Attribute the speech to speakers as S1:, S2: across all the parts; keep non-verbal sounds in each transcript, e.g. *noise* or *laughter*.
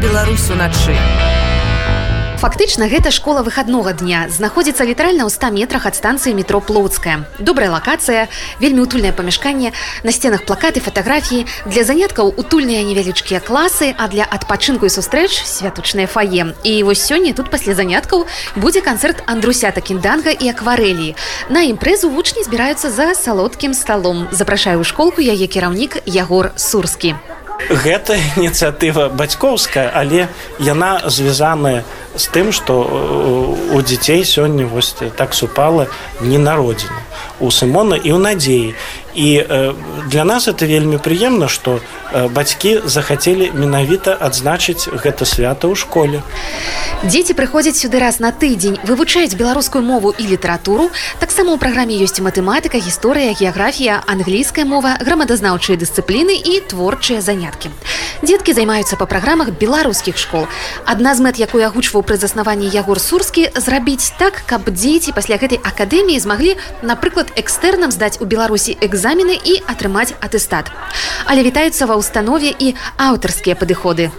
S1: Беларусь уначы.
S2: Фактычна гэта школа выхаднога дня знаходзіцца літаральна ў 100 метрах ад станцыі метро плоцкая. Добрая лакацыя, вельмі утульнае памяшканне, на сценах плакаты, фатаграфіі, для заняткаў утульныя невялічкія класы, а для адпачынку і сустрэч святочнае фае. І вось сёння тут пасля заняткаў будзе канцэрт Андрусята кінданга і акварэлі. На імпрэзу вучні збіраюцца за салодкім сталом. Запрашаю ў школку яе кіраўнік Ягор Сурскі.
S3: Гэта *laughs* ініцыятыва бацькоўская, але яна звязаная з тым што у дзяцей сёння вось так супала не народзіна у сымона і ў надзеі і э, для нас это вельмі прыемна што э, бацькі захацелі менавіта адзначыць гэта свята ў школе.
S2: Дзеці прыходзяць сюды раз на тыдзень вывучаюць беларускую мову і літаратуру таксама ў праграме ёсць матэматыка гісторыя геаграфія англійская мова грамадазнаўчыя дысцыпліны і творчыя заняткі дзеткі займаюцца па праграмах беларускіх школ. Адна з мэт якую агучваў пры заснаванні ягор сурскі зрабіць так каб дзеці пасля гэтай акадэміі змаглі напрыклад экстэрнам здаць у беларусі экзамен экзамены і атрымаць атэстат. Але вітаюцца ва ўстанове і аўтарскія падыходы.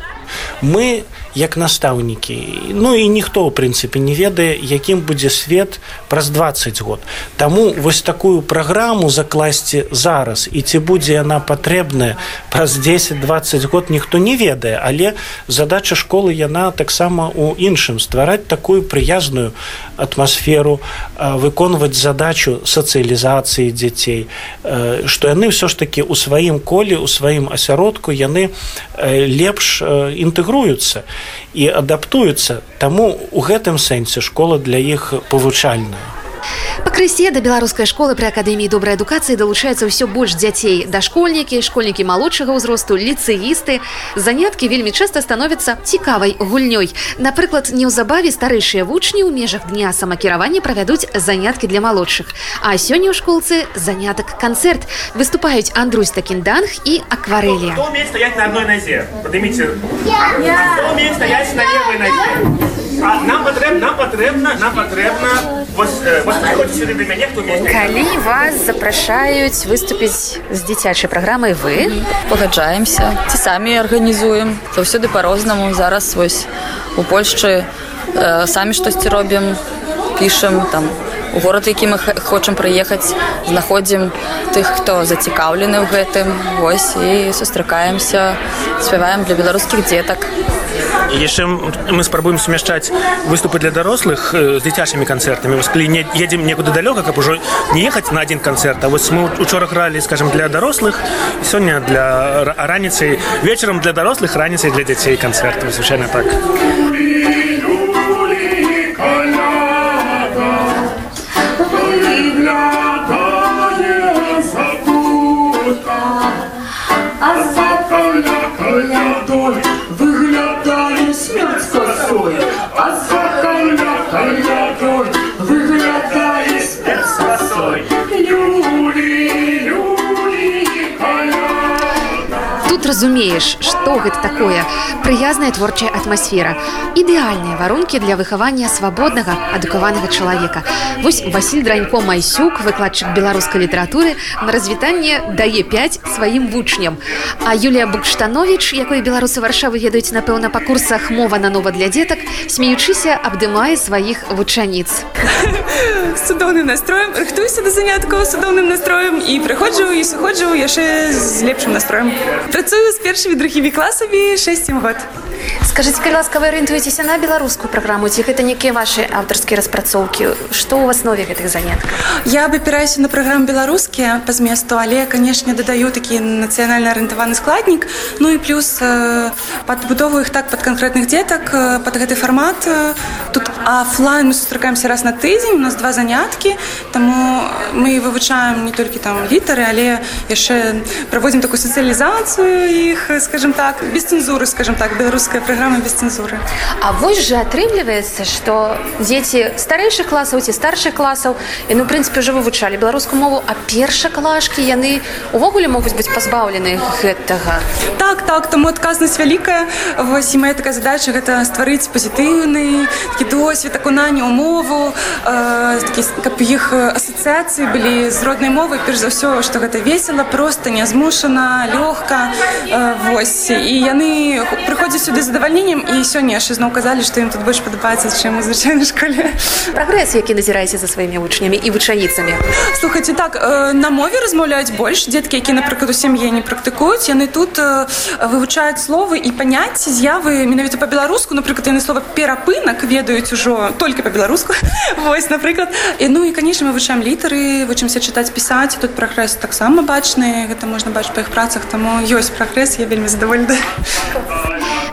S3: Мы як настаўнікі ну і ніхто ў прынцыпе не ведае якім будзе свет праз 20 год. Таму вось такую праграму закласці зараз і ці будзе яна патрэбная праз 10-20 год ніхто не ведае але задача школы яна таксама у іншым. Ствараць такую прыязную атмасферу выконваць задачу сацыялізацыі дзяцей што яны ўсё ж такі у сваім коле у сваім асяродку яны лепш інтэгруюцца і адаптуюцца. Таму у гэтым сэнсе школа для іх павучальная
S2: Пакрысе да беларускай школы пры акадэміі добрай адукацыі далучаецца ўсё больш дзяцей дашкольнікі школьнікі малодшага ўзросту ліцэісты заняткі вельмі часта становяцца цікавай гульнёй напрыклад неўзабаве старэйшыя вучні ў межах дня самакіравання правядуць заняткі для малодшых а сёння ў школцы занятак канцэрт выступаюць Андрусь такінданг і акварэлі
S4: на одной назе подыміце нам патрэбна нам патрэбна нам патрэбна
S2: калі вас запрашаюць выступіць з дзіцячай праграмай вы
S5: пагаджаемся. Ці самі арганізуем. Заўсёды по-рознаму зараз вось у польшчы э, самі штосьці робім пішам там у горад які мы хочам прыехаць знаходзім тых хто зацікаўлены ў гэтым. Вось і сустракаемся спяваем для беларускіх дзетак.
S4: Яшчэ мы спрабуем сумяшчаць выступы для дарослых з дзіцячымі канцэртамі вось калі не едзем некуды далёка каб ужо не ехаць на адзін канцэрт А вось мы учора гралі скажем для дарослых сёння для раніцай вечарам для дарослых раніцай для дзяцей канцэртаў звычайна так А за калякою виглядає смерть косою, а за калякою
S2: разумееш што гэта такое. Прыязная творчая атмасфера. Ідэальныя варункі для выхавання свабоднага адукаванага чалавека. Вось Васіль дранько майсюк выкладчык беларускай літаратуры на развітанне дае 5 сваім вучням. А Юлія букштанович якой беларусы варшавы ведаюць напэўна па курсах мова на нова для дзетак смеючыся абдымае сваіх вучаніц *laughs*
S6: цудоўным настроем рыхтуйся да заняткаў цудоўным настроем і прыходжу і сыходжу яшчэ з лепшым настроем працую з першымі другімі класамі 6 год.
S2: Скажыце, калі ласка, вы арыентуецеся на беларускую праграму, ці гэта нейкія вашы аўтарскія распрацоўкі, што ў аснове гэтых заняткаў?
S6: Я абапіраюся на праграму беларускія па зместу, але, канешне, дадаю такі нацыянальна арыентаваны складнік. Ну і плюс э, падбудову іх так пад канкрэтных дзетак, пад гэты фармат. Тут афлайн мы сустракаемся раз на тыдзень, у нас два заняткі. Таму мы вывучаем не толькі там літары, але яшчэ праводзім такую сацыялізацыю іх, скажем так, без цэнзуры, скажем так, беларуская праграма без цэнзуры
S2: А вось жа атрымліваецца што дзеці старэйшых класаў ці старшых класаў і ну прынцыпе ўжо вывучалі беларускую мову а першаклашкі яны увогуле могуць быць пазбаўлены гэтага?
S6: Так так таму адказнасць вялікая вось і моя такая задача гэта стварыць пазітыўны такі досвед акунання ў мову э, каб іх асацыяцыі былі з роднай мовы. Перш за ўсё што гэта весела просто не змушана лёгка э, вось. І яны прыходзяць сюды задавальненнем і сёння яшчэ зноў казалі што ім тут больш падабаецца чым у звычайнай школе.
S2: Прагрэс які назіраеце за сваімі вучнямі і вучаніцамі
S6: слухайте так э, на мове размаўляюць больш дзеткі які напрыклад у сям'і не практыкуюць яны тут э, вывучаюць словы і паняцці з'явы менавіта по-беларуску напрыклад яны слова перапынак ведаюць ужо толькі по-беларуску вось *laughs* напрыклад і ну і канешне мы вывучаем літары вучымся чытаць пісаць тут прагрэс таксама бачны. Гэта можна бачыць па іх працах. Таму ёсць прагрэс я вельмі задавольна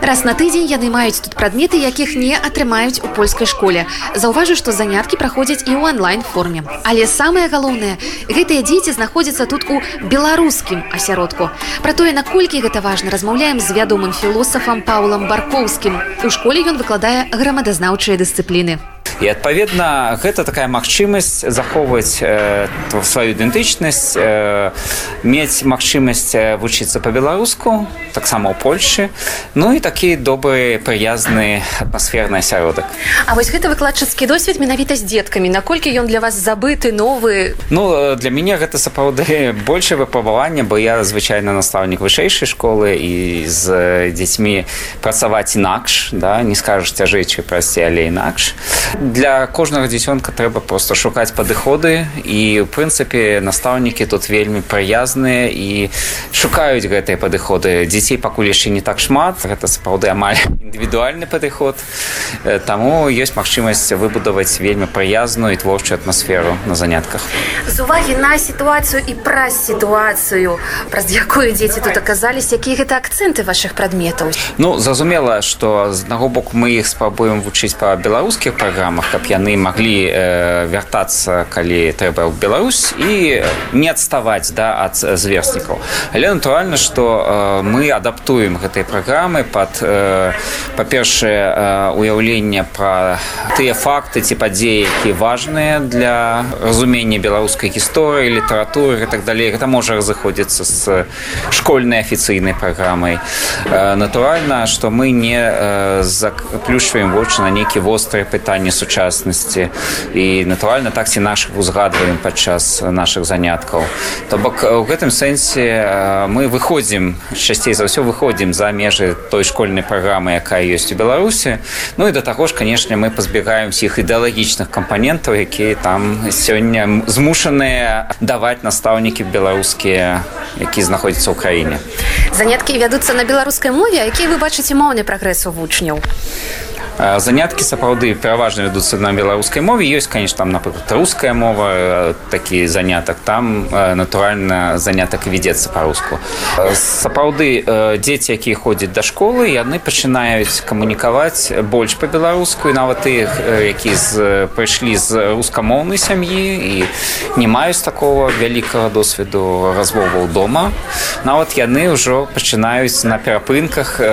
S2: раз на тыдзень яны маюць тут прадметы якіх не атрымаюць у польскай школе. Заўважу што заняткі праходзяць і ў онлайн форме але самае галоўнае гэтыя дзеці знаходзяцца тут у беларускім асяродку. Пра тое наколькі гэта важна размаўляем з вядомым філосафам паулам баркоўскім. У школе ён выкладае грамадазнаўчыя дысцыпліны
S1: і адпаведна гэта такая магчымасць захоўваць э, сваю ідэнтычнасць э, мець магчымасць вучыцца по-беларуску таксама ў польльшы ну і такі добры прыязны атмасферны асяродак
S2: А вось гэта выкладчыцкі досвед менавіта з дзеткамі наколькі ён для вас забыты новы
S1: ну для мяне гэта сапраўды *laughs* большее выпрабаванне бо я звычайна настаўнік вышэйшай школы і з дзецьмі працаваць інакш да не скажаш цяжэй чы прасці але інакш для кожнага дзіцёнка трэба просто шукаць падыходы. І в прынцыпе настаўнікі тут вельмі прыязныя і шукаюць гэтыя падыходы. Дзяцей пакуль яшчэ не так шмат. Гэта сапраўды амаль *laughs* індывідуальны падыход. Таму ёсць магчымасць выбудаваць вельмі прыязную і творчую атмасферу на занятках.
S2: З увагі на сітуацыю і праз сітуацыю праз якую дзеці тут аказались якія гэта акцэнты ваших прадметаў?
S1: Ну зразумела што з аднаго боку мы іх спрабуем вучыць па беларускіх праграмах праграмах каб яны маглі э, вяртацца калі трэба ў Беларусь і не адставаць да ад зверстнікаў але натуральна што э, мы адаптуем гэтай праграмы под э, па-першае э, уяўленне пра тыя факты ці падзеі які важныя для разумення беларускай гісторыі літаратуры і так далей гэта можа разыходзіцца з школьнай афіцыйнай праграмай э, натуральна што мы не э, заплюшваем вочы на нейкі вострыя пытанні сучаснасці сучаснасці. І натуральна так ці наших узгадваем падчас наших заняткаў. То бок у гэтым сэнсе мы выходзім часцей за ўсё выходзім за межы той школьнай праграмы якая ёсць у беларусі. Ну і да таго ж канешне мы пазбегаем усіх ідэалагічных кампанентаў якія там сёння змушаныя даваць настаўнікі беларускія які знаходзяцца ў краіне.
S2: Заняткі вядуцца на беларускай мове які вы бачыце моўны прагрэс у вучняў
S1: заняткі сапраўды пераважна вядуцца на беларускай мове. Ёсць конечно там напрыклад руская мова такі занятак. Там натуральна занятак вядзецца па-руску. Сапраўды дзеці якія ходзяць да школы яны пачынаюць камунікаваць больш па-беларуску. І нават тых які з прыйшлі з рускамоўнай сям'і і не маюць такого вялікага досведу развоваў дома. Нават яны ўжо пачынаюць на перапынках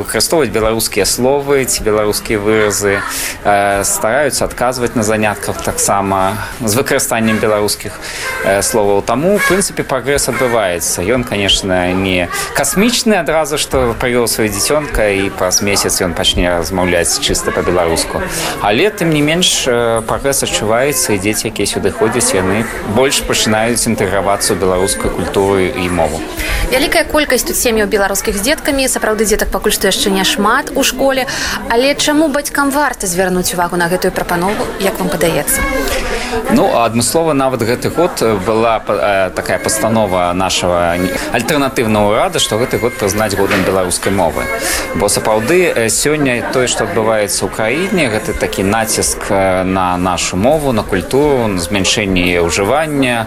S1: выкарыстоўваць беларускія словы ці беларускія беларускія выразы э, стараюцца адказваць на занятках таксама з выкарыстаннем беларускіх э, словаў таму в прынцыпе прагрэс адбываецца ён конечно не касмічны адразу што прывёў сваю дзіцёнка і праз месяц ён пачне размаўляць чыста по-беларуску але тым не менш прагрэс адчуваецца і дзеці якія сюды ходзяць яны больш пачынаюць інтэгравацца ў беларускую культуру і мову.
S2: Вялікая колькасць тут сем'яў беларускіх з дзеткамі. Сапраўды дзетак пакуль што яшчэ не шмат у школе. Але чым чаму бацькам варта звярнуць увагу на гэтую прапанову як вам падаецца?
S1: Ну адмыслова нават гэты год была такая пастанова нашего альтэрнатыўнага рада што гэты год прызнаць годам беларускай мовы. Бо сапраўды сёння тое што адбываецца ў краіне гэта такі націск на нашу мову на культуру на змяншэнне ўжывання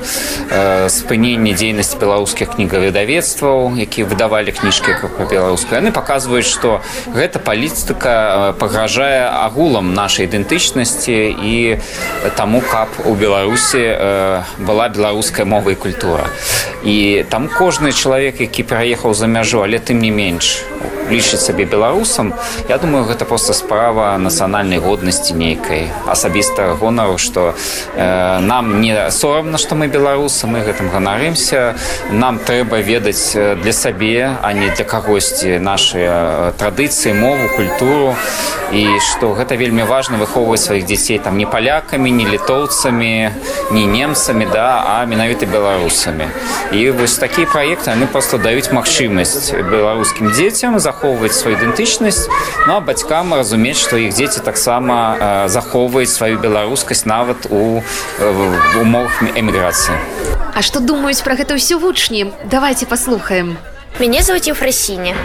S1: спыненне дзейнасці беларускіх кнігаведавецтваў які выдавалі кніжкі па-беларуску яны паказваюць што гэта палітыка па пагражае агулам нашай ідэнтычнасці і таму каб у беларусі э, была беларуская мова і культура. І там кожны чалавек які пераехаў за мяжу але тым не менш лічыць сабе беларусам. Я думаю гэта просто справа нацыянальнай годнасці нейкай асабіста гонару што э, нам не сорамна што мы беларусы мы гэтым ганарымся нам трэба ведаць для сабе а не для кагосьці наши традыцыі мову культуру. І што гэта вельмі важна выхоўваць сваіх дзяцей там не палякамі не літоўцамі не немцамі да а менавіта беларусамі. І вось такія праекты яны просто даюць магчымасць беларускім дзецям захоўваць сваю ідэнтычнасць. Ну а бацькам разумець што іх дзеці таксама захоўваюць сваю беларускасць нават у умовах эміграцыі.
S2: А што думаюць пра гэта ўсё вучні? Давайте паслухаем.
S7: Мяне зовут Ефрасіня.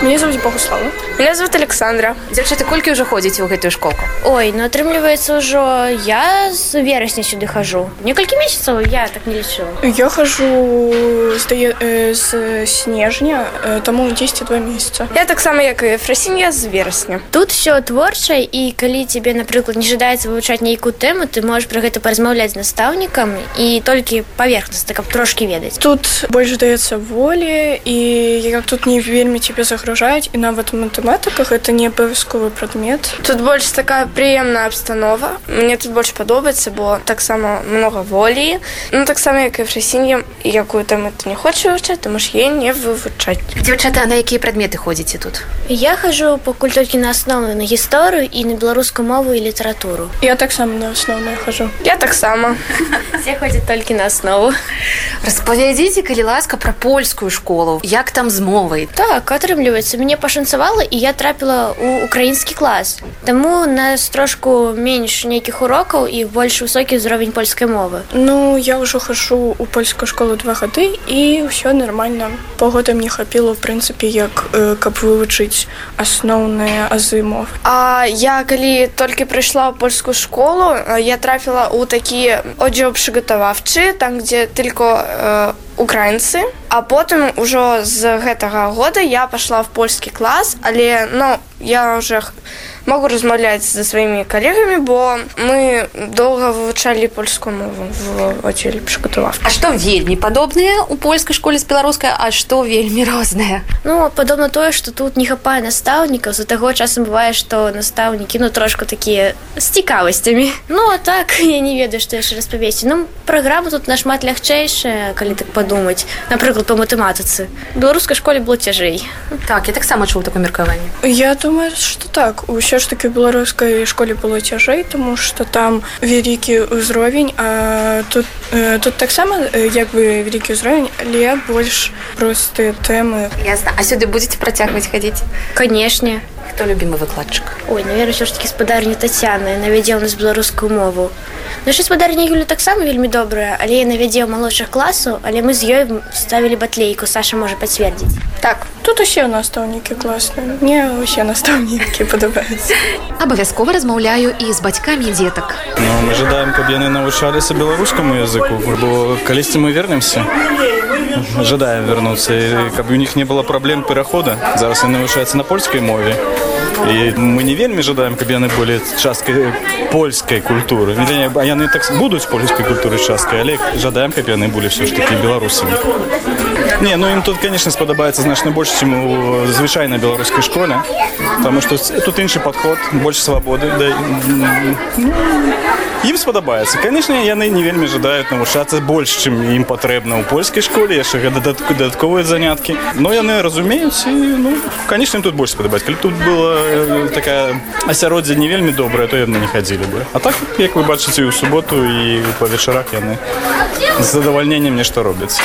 S8: Меня зовут Богуслава.
S9: Меня зовут Александра.
S2: Дзяўчаты колькі ўжо ходзіце ў гэтую школку?
S7: Ой, ну атрымліваецца ўжо я з верасня сюды хожу. Некалькі месяцаў я так не лічу.
S8: Я хожу здае, э, з снежня, э, таму 10-2 месяца.
S9: Я таксама як і Ефрасінья з верасня.
S7: Тут все творчае і калі тебе, напрыклад, не жадаецца вывучаць нейкую тэму, ты можаш пра гэта паразмаўляць з настаўнікам і толькі паверхнасна, каб трошкі ведаць.
S8: Тут больш даецца волі і як тут не вельмі тебе загружаюць і нават матэматыка гэта не абавязковы прадмет
S9: тут больш такая прыемная абстанова мне тут больш падобаецца бо таксама много волі ну таксама як і фрасіньем якую там это не хоча вывучаць тому ж е не вывучаць
S2: дзяўчата на якія прадметы ходзіце тут?
S7: Я хожу пакуль толькі на аснову на гісторыю і на беларускую мову і літаратуру
S8: я таксама на асноўную хожу.
S9: Я таксама
S7: все ходзяць толькі на аснову
S2: распавядзіце калі ласка пра польскую школу. Як там з мовай
S7: так атрымліваецца атрымліваецца мне пашанцавала і я трапіла ў украінскі клас Таму нас трошку менш нейкіх урокаў і больш высокі ўзровень польскай мовы.
S8: Ну я ўжо хашу у польскую школу два гады і ўсё нормально. Погода мне хапіла в прынцыпе як э, каб вывучыць асноўныя азы мов
S9: А я калі толькі прыйшла ў польскую школу я трапіла ў такі одзел прыгатаваўчы там дзе tylko э, украінцы. А потым ужо з гэтага года я пашла в польскі клас але ну я уже могу размаўляць за сваімі калегамі бо мы доўга вывучалі польскую мову в отеле прыгатував
S2: А што вельмі падобнае у польскай школе з беларускай а што вельмі рознае
S7: Ну падобна тое што тут не хапае настаўнікаў за таго часам бывае што настаўнікі ну трошку такія з цікавасцямі Ну а так *laughs* я не ведаю што яшчэ распавесці Ну праграма тут нашмат лягчэйшая калі так падумаць напрыклад по матэматыцы беларускай школе было цяжэй
S2: Так я таксама чуў такое меркаванне
S8: Я думаю што так. Усё ж таки беларускай школе было цяжэй тому что там вялікі ўзровень а тут э, тут таксама як бы вялікі ўзровень але больш простыя тэмы.
S2: Ясна а сюды будете працягваць хадзіць?
S7: Канешне
S2: хто любімы выкладчык
S7: ой наверное все ж таки спадарня татяна навядзе у нас беларускую мову. Наша спадарня юля таксама вельмі добрая але я навядзе малодшых класу але мы з ёй ставілі батлейку. Саша можа пацвердзіць
S8: так тут усе настаўнікі класныя мне усе настаўнікі *laughs* падабаюцца
S2: абавязкова размаўляю і з бацькамі дзетак
S10: ну, мы жадаем каб яны навучаліся беларускаму языку. Бо калісьці мы вернемся жадаем вярнуцца каб у них не было праблем перахода зараз яны навучаюцца на польскай мове і мы не вельмі жадаем каб яны былі часткай польскай культуры а яны так будуць польскай культуры часткай але жадаем каб яны былі все ж таки беларусамі не ну ім тут конечно спадабаецца значна больш чым у звычайнай беларускай школе потому что тут іншы подход больш свабоды да ім спадабаецца. Конечно яны не вельмі жадаюць навучацца больш чым ім патрэбна ў польскай школе яшчэ дадатку дадатковыя заняткі. Но яны разумеюць і ну конечно тут больш спадабаць калі тут была такая асяроддзе не вельмі добрая то яны не хадзілі бы а так як вы бачыце ў суботу і па вечарах яны з задавальненнем нешта робяць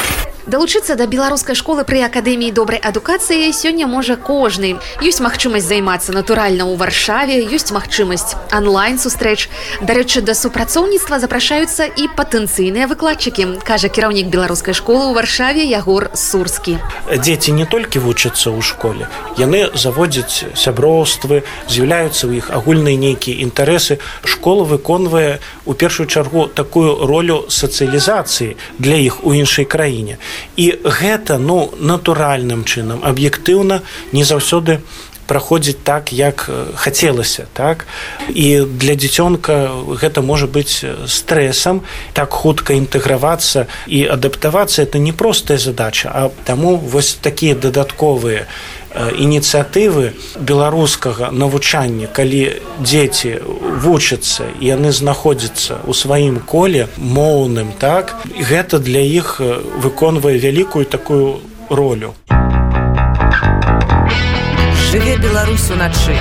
S2: Далучыцца да беларускай школы пры акадэміі добрай адукацыі сёння можа кожны. Ёсць магчымасць займацца натуральна ў варшаве, ёсць магчымасць онлайн сустрэч. Дарэчы, да супрацоўніцтва запрашаюцца і патэнцыйныя выкладчыкі, кажа кіраўнік беларускай школы ў варшаве Ягор Сурскі.
S3: Дзеці не толькі вучацца ў школе. Яны заводзяць сяброўствы, з'яўляюцца ў іх агульныя нейкія інтарэсы. Школа выконвае у першую чаргу такую ролю сацыялізацыі для іх у іншай краіне і гэта ну натуральным чынам аб'ектыўна не заўсёды праходзіць так як хацелася так? І для дзіцёнка гэта можа быць стрэсам так хутка інтэгравацца і адаптавацца это непростая задача а таму вось такія дадатковыя ініцыятывы беларускага навучання калі дзеці вучацца яны знаходзяцца ў сваім коле моўным так? Гэта для іх выконвае вялікую такую ролю
S11: жыве беларусу начы